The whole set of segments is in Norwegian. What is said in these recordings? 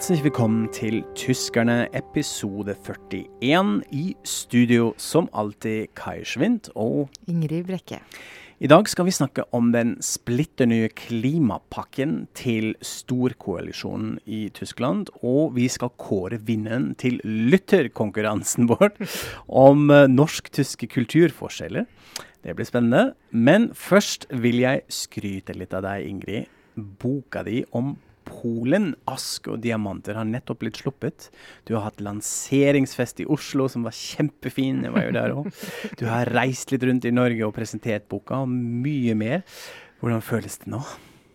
Herzlich willkommen til Tyskerne episode 41. I studio som alltid Kai Schwint og Ingrid Brekke. I dag skal vi snakke om den splitter nye klimapakken til storkoalisjonen i Tyskland. Og vi skal kåre vinneren til lytterkonkurransen vår om eh, norsk-tyske kulturforskjeller. Det blir spennende. Men først vil jeg skryte litt av deg, Ingrid. Boka di om Polen, Ask og diamanter har nettopp blitt sluppet. Du har hatt lanseringsfest i Oslo som var kjempefin. Jeg var jo der òg. Du har reist litt rundt i Norge og presentert boka, og mye mer. Hvordan føles det nå?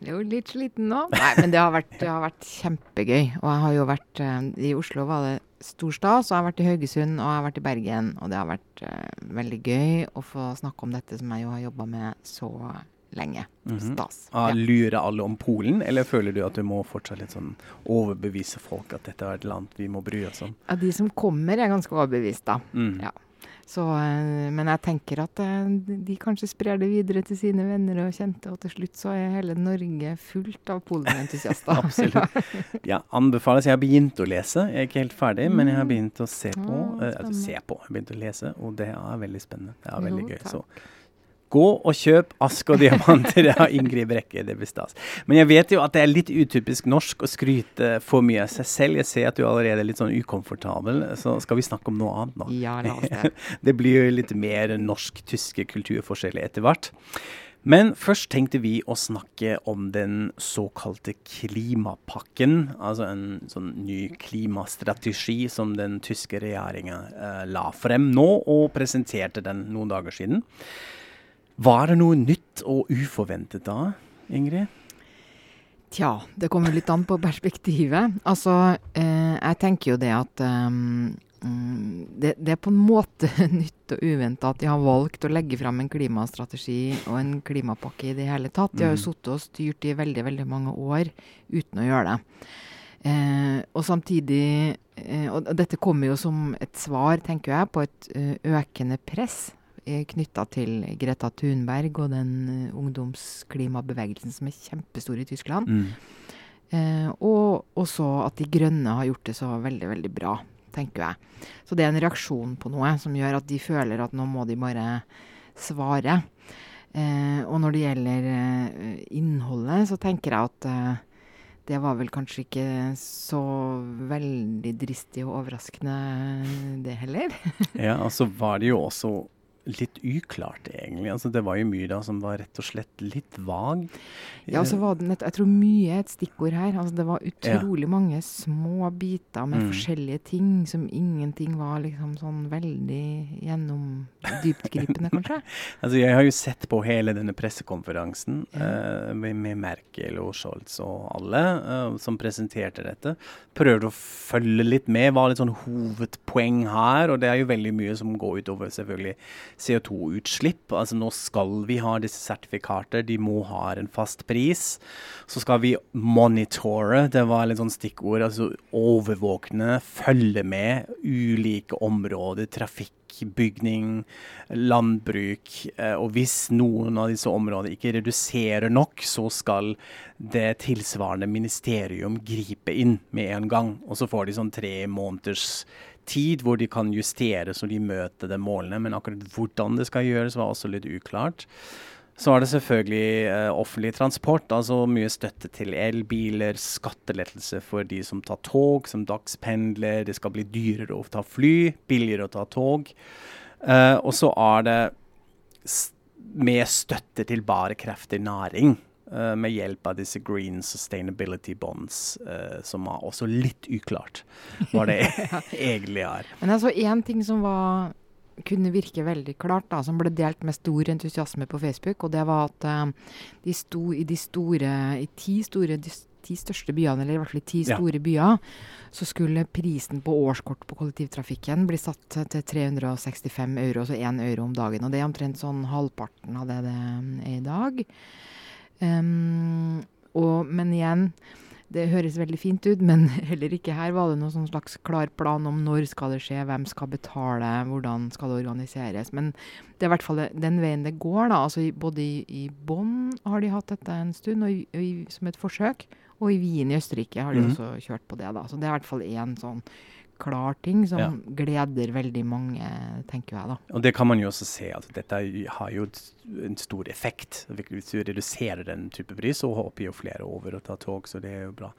Jo, litt sliten nå. Nei, men det har, vært, det har vært, kjempegøy. Og jeg har jo vært uh, I Oslo var det stor stas, og jeg har vært i Haugesund og jeg har vært i Bergen. Og det har vært uh, veldig gøy å få snakke om dette som jeg jo har jobba med så lenge. Mm -hmm. Stas. Ja. Lurer alle om Polen, eller føler du at du må fortsatt litt sånn overbevise folk at dette er et land vi må bry oss om? Ja, De som kommer er ganske overbevist, da. Mm. Ja. Så, eh, men jeg tenker at eh, de kanskje sprer det videre til sine venner og kjente, og til slutt så er hele Norge fullt av polenentusiaster. Absolutt. Ja, anbefales. Jeg har begynt å lese. Jeg er ikke helt ferdig, men jeg har begynt å se på. Ja, altså, se på. Jeg har begynt å lese, og det er veldig spennende. Det er veldig jo, gøy. Takk. Så Gå og kjøp Ask og diamanter av Ingrid Brekke. Det blir stas. Men jeg vet jo at det er litt utypisk norsk å skryte for mye av seg selv. Jeg ser at du allerede er litt sånn ukomfortabel, så skal vi snakke om noe annet nå? Ja, la oss det. det blir jo litt mer norsk-tyske kulturforskjeller etter hvert. Men først tenkte vi å snakke om den såkalte klimapakken. Altså en sånn ny klimastrategi som den tyske regjeringa eh, la frem nå, og presenterte den noen dager siden. Var det noe nytt og uforventet da, Ingrid? Tja, det kommer litt an på perspektivet. Altså, eh, jeg tenker jo det at um, det, det, er på en måte nytt og uventa at de har valgt å legge fram en klimastrategi og en klimapakke i det hele tatt. De har jo mm. sittet og styrt i veldig, veldig mange år uten å gjøre det. Eh, og samtidig eh, Og dette kommer jo som et svar, tenker jeg, på et uh, økende press knytta til Greta Thunberg og den uh, ungdomsklimabevegelsen som er kjempestor i Tyskland. Mm. Eh, og også at De grønne har gjort det så veldig, veldig bra, tenker jeg. Så det er en reaksjon på noe som gjør at de føler at nå må de bare svare. Eh, og når det gjelder eh, innholdet, så tenker jeg at eh, det var vel kanskje ikke så veldig dristig og overraskende, det heller. ja, altså var det jo også litt uklart, egentlig. Altså, det var jo mye da som var rett og slett litt vag. Ja, altså var det, jeg tror mye er et stikkord her. Altså, det var utrolig ja. mange små biter med mm. forskjellige ting som ingenting var liksom sånn veldig gjennom dyptgripende, kanskje. altså, jeg har jo sett på hele denne pressekonferansen ja. uh, med, med, Merkel og Scholz og alle uh, som presenterte dette. Prøvde å følge litt med, var litt sånn hovedpoeng her, og det er jo veldig mye som går utover selvfølgelig CO2-utslipp. Altså nå skal vi ha disse sertifikater, de må ha en fast pris. Så skal vi monitore, det var litt sånn stikkord. Altså overvåkne, følge med ulike områder, trafikk bygning, landbruk. Eh, og hvis noen av disse områdene ikke reduserer nok, så skal det tilsvarende ministerium gripe inn med en gang. Og så får de sånn tre måneders tid hvor de kan justere så de møter de målene, men akkurat hvordan det skal gjøres, var også litt uklart. Så er det selvfølgelig eh, offentlig transport, altså mye støtte til elbiler, skattelettelse for de som tar tog, som dagspendler. Det skal bli dyrere å ta fly, billigere å ta tog. Eh, og så er det med støtte til bare krefter næring. Uh, med hjelp av disse green sustainability bonds, uh, som er også litt uklart hva det egentlig er. Men altså én ting som var, kunne virke veldig klart, da, som ble delt med stor entusiasme på Facebook, og det var at uh, de sto i de store, i ti store de ti største byene, eller i hvert fall i ti store ja. byer, så skulle prisen på årskort på kollektivtrafikken bli satt til 365 euro, altså 1 euro om dagen. Og det er omtrent sånn halvparten av det det er i dag. Um, og, men igjen, det høres veldig fint ut, men heller ikke her var det noen sånn slags klar plan om når skal det skje, hvem skal betale, hvordan skal det organiseres. Men det er i hvert fall den veien det går. da, altså Både i, i Bonn har de hatt dette en stund, og i, som et forsøk. Og i Wien i Østerrike har de Mhm. også kjørt på det. da. Så det er i hvert fall én sånn klar ting som Ja. gleder veldig mange, tenker jeg da. Og det kan man jo også se at dette har jo en stor effekt. Hvis du reduserer den type pris, så hopper jo flere over å ta tog, så det er jo bra.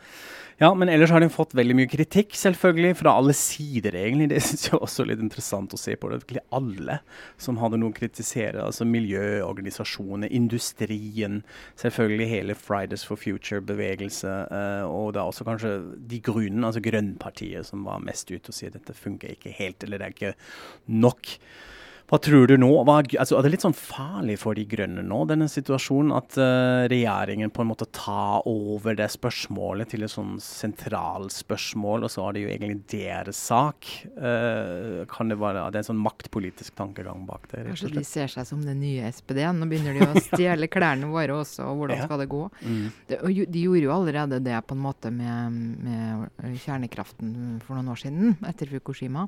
Ja, men ellers har den fått veldig mye kritikk, selvfølgelig, fra alle sider, egentlig. Det syns jeg også er litt interessant å se på. Det er virkelig alle som hadde noe å kritisere. Altså miljøorganisasjoner, industrien, selvfølgelig hele Fridays for future-bevegelse, eh, og da også kanskje De grunnen, altså Grønnpartiet, som var mest ute og si at dette funker ikke helt, eller det er ikke nok. Hva tror du nå? Hva, altså, er det litt sånn farlig for de grønne nå, denne situasjonen? At uh, regjeringen på en måte tar over det spørsmålet til et sånn sentralspørsmål, og så er det jo egentlig deres sak? Uh, kan det være det er en sånn maktpolitisk tankegang bak det? Kanskje de ser seg som den nye SPD-en. Nå begynner de å stjele klærne våre også, og hvordan Ja. skal det gå? Mm. Det, og de gjorde jo allerede det på en måte med, med kjernekraften for noen år siden, etter Fukushima.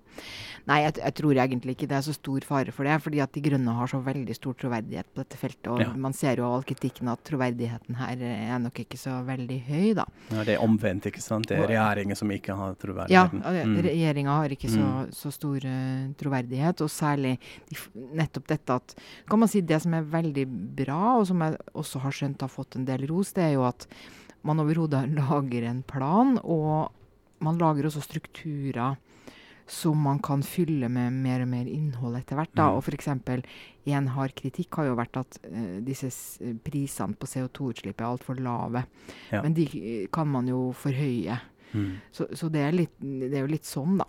Nei, jeg, jeg tror egentlig ikke det er så stor fare for det, fordi at De Grønne har så veldig stor troverdighet på dette feltet. Og Ja. man ser jo av all kritikken at troverdigheten her er nok ikke så veldig høy, da. Ja, det er omvendt, ikke sant? Det er regjeringen som ikke har Ja, troverdigheten. mm. regjeringa har ikke så, Mm. så stor uh, troverdighet, og særlig de, nettopp dette at Kan man si det som er veldig bra, og som jeg også har skjønt har fått en del ros, det er jo at man overhodet lager en plan, og man lager også strukturer som man kan fylle med mer og mer innhold etter hvert. Da. Mm. Og f.eks. en hard kritikk har jo vært at uh, disse s- prisene på CO2-utslipp er altfor lave. Ja. Men de eh, kan man jo forhøye. Mm. Så, så det, er litt, det er jo litt sånn, da.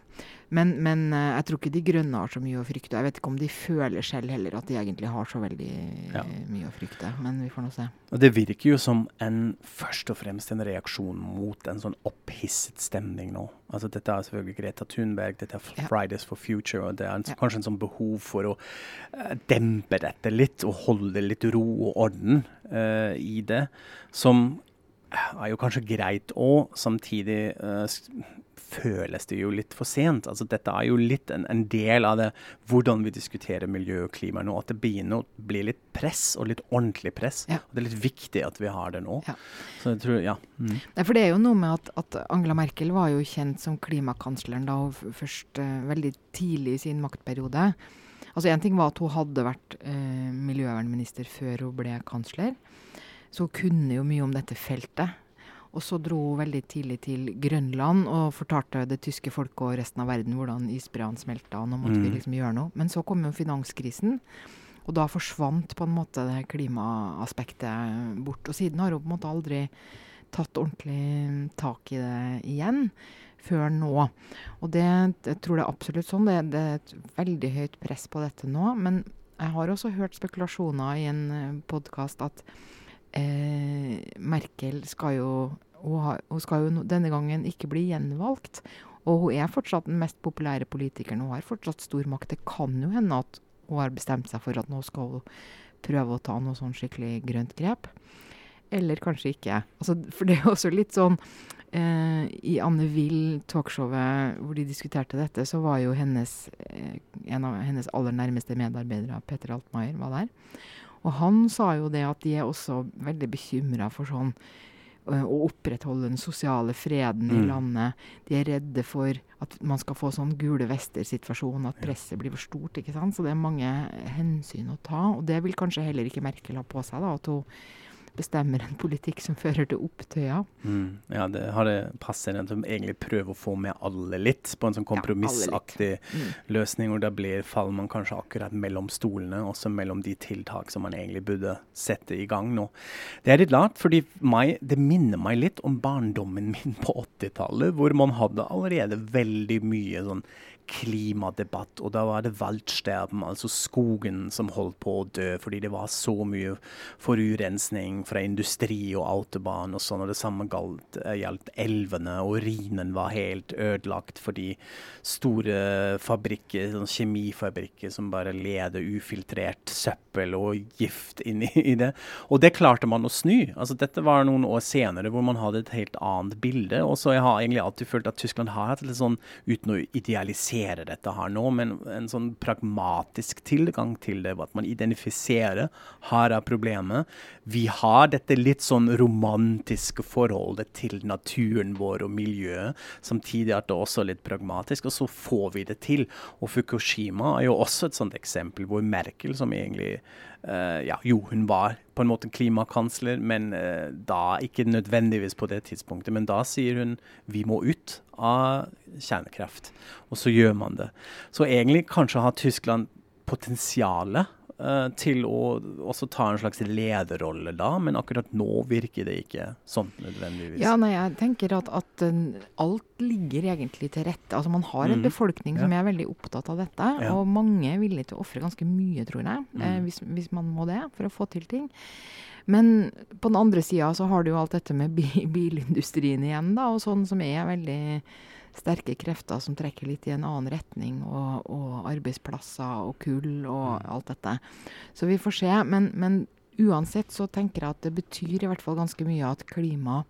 Men, men eh, jeg tror ikke de grønne har så mye å frykte. Jeg vet ikke om de føler selv heller at de egentlig har så veldig Ja. mye å frykte. Men vi får nå se. Og det virker jo som en, først og fremst en reaksjon mot en sånn opphisset stemning nå. Altså Dette er selvfølgelig Greta Thunberg, dette er. Fridays for Future, og det er en, Ja. kanskje en sånn behov for å uh, dempe dette litt og holde litt ro og orden uh, i det, som er jo kanskje greit òg. Samtidig uh, føles det jo litt for sent. Altså Dette er jo litt en, en del av det hvordan vi diskuterer miljø og klima nå. At det begynner å bli litt press, og litt ordentlig press. Ja. Og det er litt viktig at vi har det nå. Ja. Så jeg tror, ja. Mm. Nei, for det er jo noe med at, at Angela Merkel var jo kjent som klimakansleren da hun først uh, veldig tidlig i sin maktperiode. Altså Én ting var at hun hadde vært eh, miljøvernminister før hun ble kansler. Så hun kunne jo mye om dette feltet. Og så dro hun veldig tidlig til Grønland og fortalte det tyske folket og resten av verden hvordan isbreene smelta, og nå måtte vi Mm. liksom gjøre noe. Men så kom jo finanskrisen, og da forsvant på en måte det klimaaspektet bort. Og siden har hun på en måte aldri tatt ordentlig tak i det igjen før nå. Og det jeg tror det er absolutt sånn. Det, det er et veldig høyt press på dette nå. Men jeg har også hørt spekulasjoner i en podkast at eh, Merkel skal jo hun, har, hun skal jo denne gangen ikke bli gjenvalgt. Og hun er fortsatt den mest populære politikeren. Hun har fortsatt stor makt. Det kan jo hende at hun har bestemt seg for at nå skal hun prøve å ta noe sånn skikkelig grønt grep. Eller kanskje ikke. Altså, for det er også litt sånn eh, I Anne Will, talkshowet hvor de diskuterte dette, så var jo hennes eh, en av hennes aller nærmeste medarbeidere, Peter Altmaier, var der. Og han sa jo det at de er også veldig bekymra for sånn å opprettholde den sosiale freden i Mm. landet. De er redde for at man skal få sånn gule vester-situasjon, at presset blir for stort. ikke sant? Så det er mange hensyn å ta. Og det vil kanskje heller ikke Merkel ha på seg, da, at hun bestemmer en politikk som fører til opptøyer. Mm. Ja, det har det passet en som egentlig prøver å få med alle litt, på en sånn kompromissaktig Mm. løsning, hvor da blir, faller man kanskje akkurat mellom stolene, også mellom de tiltak som man egentlig burde sette i gang nå. Det er litt rart, fordi meg, det minner meg litt om barndommen min på 80-tallet, hvor man hadde allerede veldig mye sånn klimadebatt, og da var det waldsterben, altså skogen som holdt på å dø, fordi det var så mye forurensning fra industri og autobahn og sånn, og det samme galt, eh, gjaldt elvene, og Rhinen var helt ødelagt fordi store fabrikker, sånn kjemifabrikker som bare leder ufiltrert søppel og gift inn i det. Og det klarte man å snu. Altså Dette var noen år senere hvor man hadde et helt annet bilde. Og så jeg har egentlig alltid følt at Tyskland har hatt litt sånn, uten å idealisere håndtere dette her nå, men en sånn pragmatisk tilgang til det. At man identifiserer her er problemet. Vi har dette litt sånn romantiske forholdet til naturen vår og miljøet. Samtidig at det også er litt pragmatisk, og så får vi det til. Og Fukushima er jo også et sånt eksempel hvor Merkel, som egentlig ja, jo, hun var på en måte klimakansler, men uh, da ikke nødvendigvis på det tidspunktet. Men da sier hun vi må ut av kjernekraft. Og så gjør man det. Så egentlig kanskje har Tyskland potensialet til å også ta en slags lederrolle da, men akkurat nå virker det ikke sånn nødvendigvis. Ja, nei, jeg tenker at, at alt ligger egentlig til rette. Altså Man har en mm. befolkning som er veldig opptatt av dette, ja. og mange er villige til å ofre ganske mye, tror jeg, mm. eh, hvis, hvis, man må det, for å få til ting. Men på den andre sida så har du jo alt dette med bilindustrien igjen, da, og sånn som er veldig sterke krefter som trekker litt i en annen retning, og, og arbeidsplasser og kull og mm. alt dette. Så vi får se. Men, men, uansett så tenker jeg at det betyr i hvert fall ganske mye at klima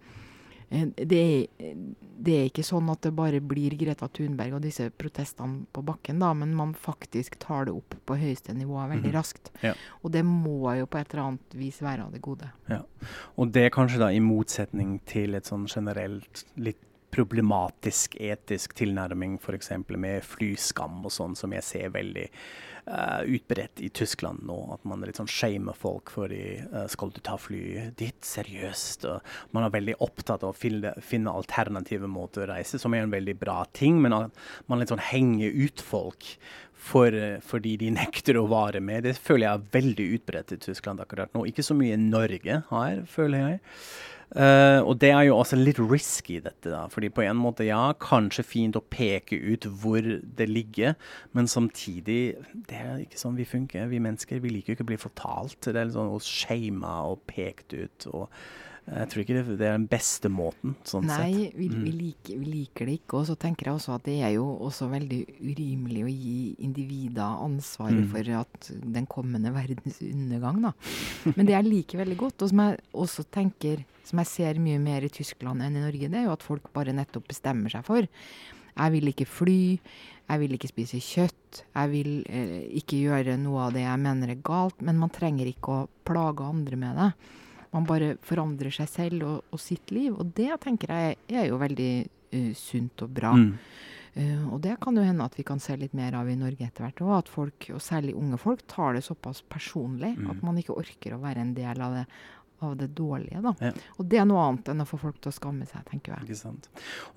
eh, det er, det er, ikke sånn at det bare blir Greta Thunberg og disse protestene på bakken, da, men man faktisk tar det opp på høyeste nivå veldig mhm. raskt. Ja. Og det må jo på et eller annet vis være av det gode. Ja. Og det er kanskje da i motsetning til et sånn generelt litt problematisk etisk tilnærming, f.eks. med flyskam og sånn, som jeg ser veldig uh, utbredt i Tyskland nå. At man litt sånn shamer folk for de, uh, skal du ta flyet ditt? seriøst? Og man er veldig opptatt av å finne, finne, alternative måter å reise, som er en veldig bra ting. Men at man litt sånn henger ut folk for, fordi de nekter å vare med. Det føler jeg er veldig utbredt i Tyskland akkurat nå. Ikke så mye i Norge her, føler jeg. Uh, og det er jo også litt risky, dette. da, fordi på en måte, ja, kanskje fint å peke ut hvor det ligger, men samtidig Det er ikke sånn vi funker. Vi mennesker vi liker jo ikke å bli fortalt. Det er litt sånn å shame og pekt ut. og jeg tror ikke det, det er den beste måten, sånn Nei, vi, mm. vi, liker, vi, liker det ikke. Og så tenker jeg også at det er jo også veldig urimelig å gi individer ansvaret mm. for at den kommende verdens undergang, da. Men det jeg liker veldig godt, og som jeg også tenker, som jeg ser mye mer i Tyskland enn i Norge, det er jo at folk bare nettopp bestemmer seg for jeg vil ikke fly, jeg vil ikke spise kjøtt, jeg vil eh, ikke gjøre noe av det jeg mener er galt, men man trenger ikke å plage andre med det. Man bare forandrer seg selv og, og sitt liv. Og det tenker jeg er jo veldig uh, sunt og bra. Mm. Uh, og det kan jo hende at vi kan se litt mer av i Norge etter hvert òg. At folk, og særlig unge folk, tar det såpass personlig mm. at man ikke orker å være en del av det, av det dårlige. Da. Ja. Og det er noe annet enn å få folk til å skamme seg, tenker jeg.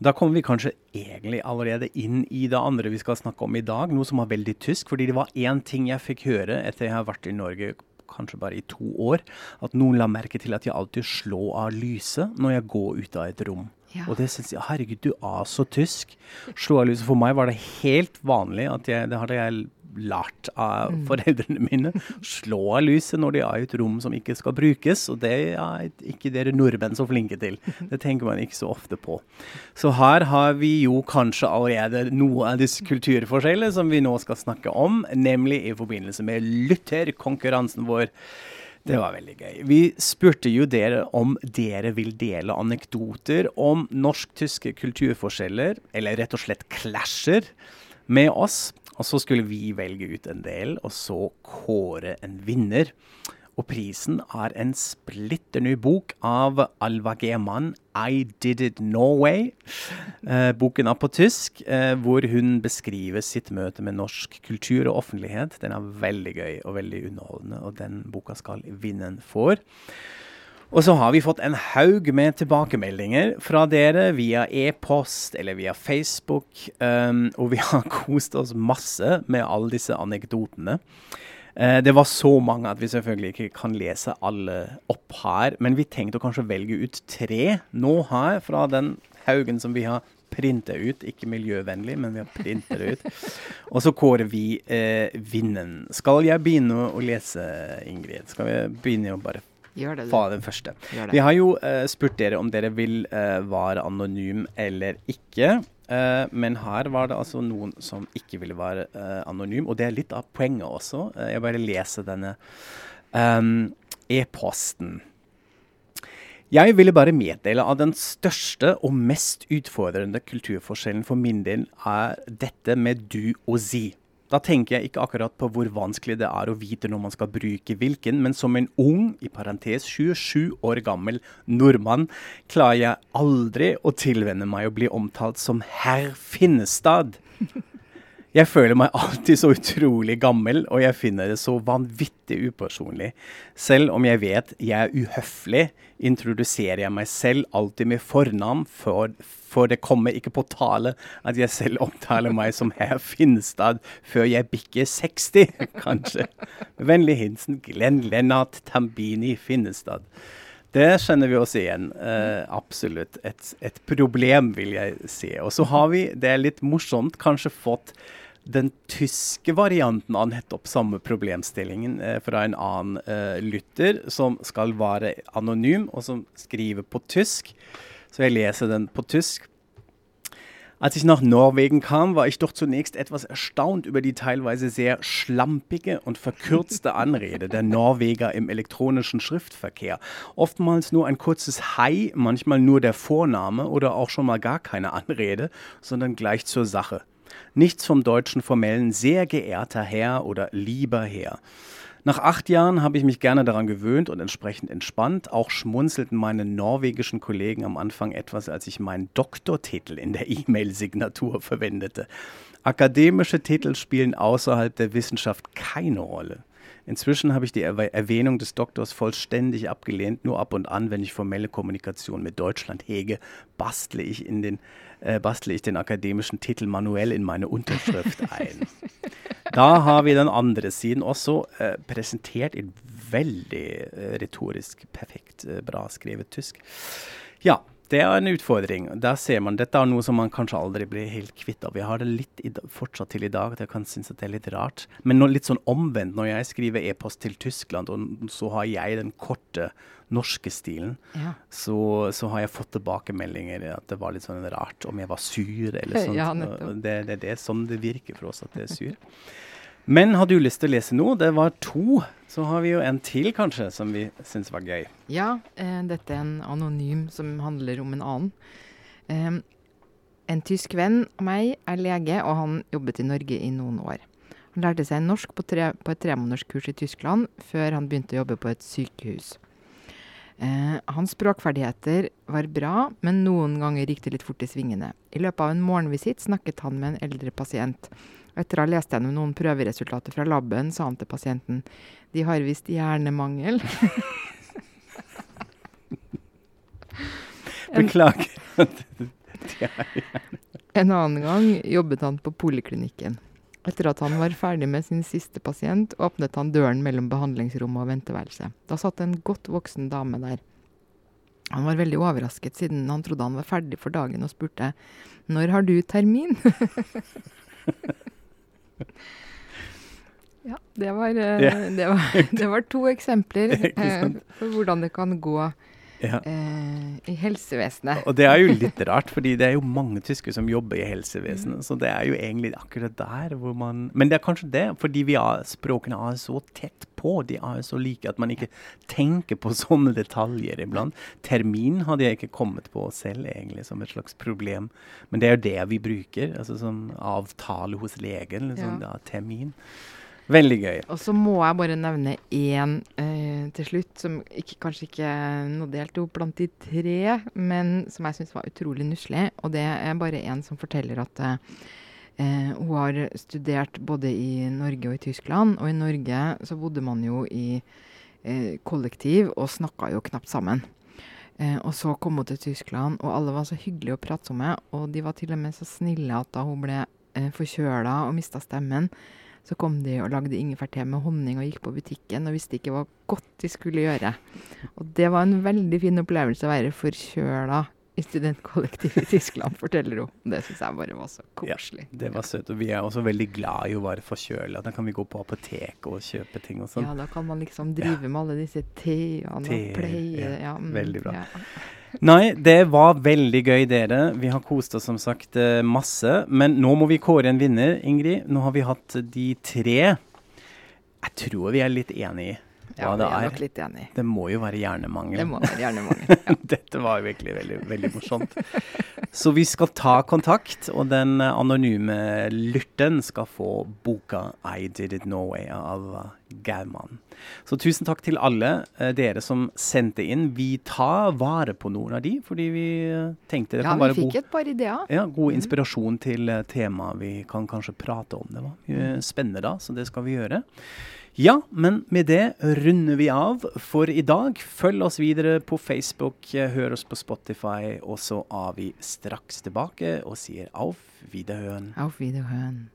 Da kommer vi kanskje egentlig allerede inn i det andre vi skal snakke om i dag, noe som var veldig tysk. fordi det var én ting jeg fikk høre etter jeg har vært i Norge kanskje bare i to år, at noen la merke til at jeg alltid slår av lyset når jeg går ut av et rom. Ja. Og det syns jeg Herregud, du er så tysk. Slå av lyset. For meg var det helt vanlig at jeg, det hadde jeg lært av mm. foreldrene mine. Slå av lyset når de er i et rom som ikke skal brukes, og det er ikke dere nordmenn så flinke til. Det tenker man ikke så ofte på. Så her har vi jo kanskje allerede noe av disse kulturforskjellene som vi nå skal snakke om, nemlig i forbindelse med lytterkonkurransen vår. Det var veldig gøy. Vi spurte jo dere om dere vil dele anekdoter om norsk-tyske kulturforskjeller, eller rett og slett klasjer, med oss. Og så skulle vi velge ut en del, og så kåre en vinner. Og prisen er en splitter ny bok av Alva Geman, 'I Did It Norway'. Eh, boken er på tysk, eh, hvor hun beskriver sitt møte med norsk kultur og offentlighet. Den er veldig gøy og veldig underholdende, og den boka skal vinneren få. Og så har vi fått en haug med tilbakemeldinger fra dere via e-post eller via Facebook. Um, og vi har kost oss masse med alle disse anekdotene. Uh, det var så mange at vi selvfølgelig ikke kan lese alle opp her. Men vi tenkte å kanskje velge ut tre nå her fra den haugen som vi har printet ut. Ikke miljøvennlig, men vi har printet det ut. Og så kårer vi uh, vinneren. Skal jeg begynne å lese, Ingrid? Skal vi begynne å bare Gjør det, du. den første. Vi har jo uh, spurt dere om dere vil uh, være anonym eller ikke. Uh, men her var det altså noen som ikke ville være anonym, og det er litt av poenget også. jeg bare leser denne um, e-posten. Jeg ville bare meddele at den største og mest utfordrende kulturforskjellen for min del er dette med du og zi. Da tenker jeg ikke akkurat på hvor vanskelig det er å vite når man skal bruke hvilken, men som en ung, i parentes 27 år gammel nordmann, klarer jeg aldri å tilvenne meg å bli omtalt som herr Finnestad. Jeg føler meg alltid så utrolig gammel, og jeg finner det så vanvittig upersonlig. Selv om jeg vet jeg er uhøflig, introduserer jeg meg selv alltid med fornavn, for, for det kommer ikke på tale at jeg selv omtaler meg som herr Finstad før jeg bikker 60, kanskje. Vennlig hilsen Glenn Lennart Tambini Finnestad. Det kjenner vi oss igjen. Uh, absolutt. Et, et, problem, vil jeg si. Og så har vi, det er litt morsomt, kanskje fått den tyske varianten av nettopp samme problemstillingen uh, fra en annen uh, lytter, som skal være anonym, og som skriver på tysk. Så jeg leser den på tysk. Als ich nach Norwegen kam, war ich doch zunächst etwas erstaunt über die teilweise sehr schlampige und verkürzte Anrede der Norweger im elektronischen Schriftverkehr. Oftmals nur ein kurzes Hi, manchmal nur der Vorname oder auch schon mal gar keine Anrede, sondern gleich zur Sache. Nichts vom deutschen formellen sehr geehrter Herr oder lieber Herr. Nach acht Jahren habe ich mich gerne daran gewöhnt und entsprechend entspannt. Auch schmunzelten meine norwegischen Kollegen am Anfang etwas, als ich meinen Doktortitel in der E-Mail-Signatur verwendete. Akademische Titel spielen außerhalb der Wissenschaft keine Rolle. Inzwischen habe ich die Erwähnung des Doktors vollständig abgelehnt. Nur ab und an, wenn ich formelle Kommunikation mit Deutschland hege, bastle ich, in den, äh, bastle ich den akademischen Titel manuell in meine Unterschrift ein. da har vi den andre siden også, eh, presentert i veldig eh, retorisk perfekt, eh, bra skrevet tysk. Ja, det er en utfordring. Der ser man, Dette er noe som man kanskje aldri blir helt kvitt av. Jeg har det litt i, fortsatt til i dag, at jeg kan synes at det er litt rart. Men nå, litt sånn omvendt, når jeg skriver e-post til Tyskland, og så har jeg den korte norske stilen, ja. så, så, har jeg fått tilbakemeldinger at det var litt sånn rart om jeg var sur eller sånt. Ja, det, det, det er sånn det virker for oss at det er sur. Men har du lyst til å lese noe? Det var to. Så har vi jo en til, kanskje, som vi syns var gøy. Ja, eh, dette er en anonym som handler om en annen. Eh, en tysk venn av meg er lege, og han jobbet i Norge i noen år. Han lærte seg norsk på, tre, på et tremånederskurs i Tyskland før han begynte å jobbe på et sykehus. Eh, hans språkferdigheter var bra, men noen ganger gikk det litt fort i svingene. I løpet av en morgenvisitt snakket han med en eldre pasient. Etter å ha lest gjennom noen prøveresultater fra laben, sa han til pasienten de har visst hjernemangel. Beklager. en annen gang jobbet han på poliklinikken. Etter at han var ferdig med sin siste pasient, åpnet han døren mellom behandlingsrommet og venteværelset. Da satt en godt voksen dame der. Han var veldig overrasket, siden han trodde han var ferdig for dagen, og spurte når har du termin? Ja, det var, uh, det, var, det var, to eksempler på hvordan det kan gå ja. eh, i helsevesenet. Og det er jo litt rart, fordi det er jo mange tyskere som jobber i helsevesenet. Mm. Så det er jo egentlig akkurat der hvor man Men det er kanskje det, fordi vi er, språkene er så tett på. De er så like at man ikke tenker på sånne detaljer iblant. Termin hadde jeg ikke kommet på selv egentlig som et slags problem. Men det er jo det vi bruker. altså Som avtale hos legen. liksom, ja. da, termin. Veldig gøy. Og så må jeg bare nevne én eh, til slutt, som ikke, kanskje ikke nådde helt opp blant de tre, men som jeg syns var utrolig nusselig. Og det er bare en som forteller at eh, hun har studert både i Norge og i Tyskland. Og i Norge så bodde man jo i eh, kollektiv og snakka jo knapt sammen. Eh, og så kom hun til Tyskland, og alle var så hyggelige og pratsomme. Og de var til og med så snille at da hun ble eh, forkjøla og mista stemmen, så kom de og lagde ingefærte med honning og gikk på butikken og visste ikke hva godt de skulle gjøre. Og det var en veldig fin opplevelse å være forkjøla i studentkollektivet i Tyskland, forteller hun. Det syns jeg bare var så koselig. Ja, det var søtt. Og vi er også veldig glad i å være forkjøla. Da kan vi gå på apoteket og kjøpe ting og sånn. Ja, da kan man liksom drive ja. med alle disse teene og pleie. Ja, ja, mm, veldig bra. Nei, det var veldig gøy, dere. Vi har kost oss som sagt eh, masse. Men nå må vi kåre en vinner, Ingrid. Nå har vi hatt de tre. Jeg tror vi er litt enige Ja, det er nok litt enig. Det må jo være hjernemangel. Det må være hjernemangel. Ja. Dette var virkelig veldig, veldig morsomt. Så vi skal ta kontakt, og den anonyme lytteren skal få boka 'I Did It Norway' av Gauman. Så tusen takk til alle eh, dere som sendte inn. Vi tar vare på noen av de, fordi vi eh, tenkte det ja, kan være god, et par ideer. ja, god inspirasjon til eh, temaet vi kan kanskje prate om. Det var mye spennende da, så det skal vi gjøre. Ja, men med det runder vi av for i dag. Følg oss videre på Facebook, hør oss på Spotify, og så er vi straks tilbake og sier auf Wiederhøen. Auf Wiederhören.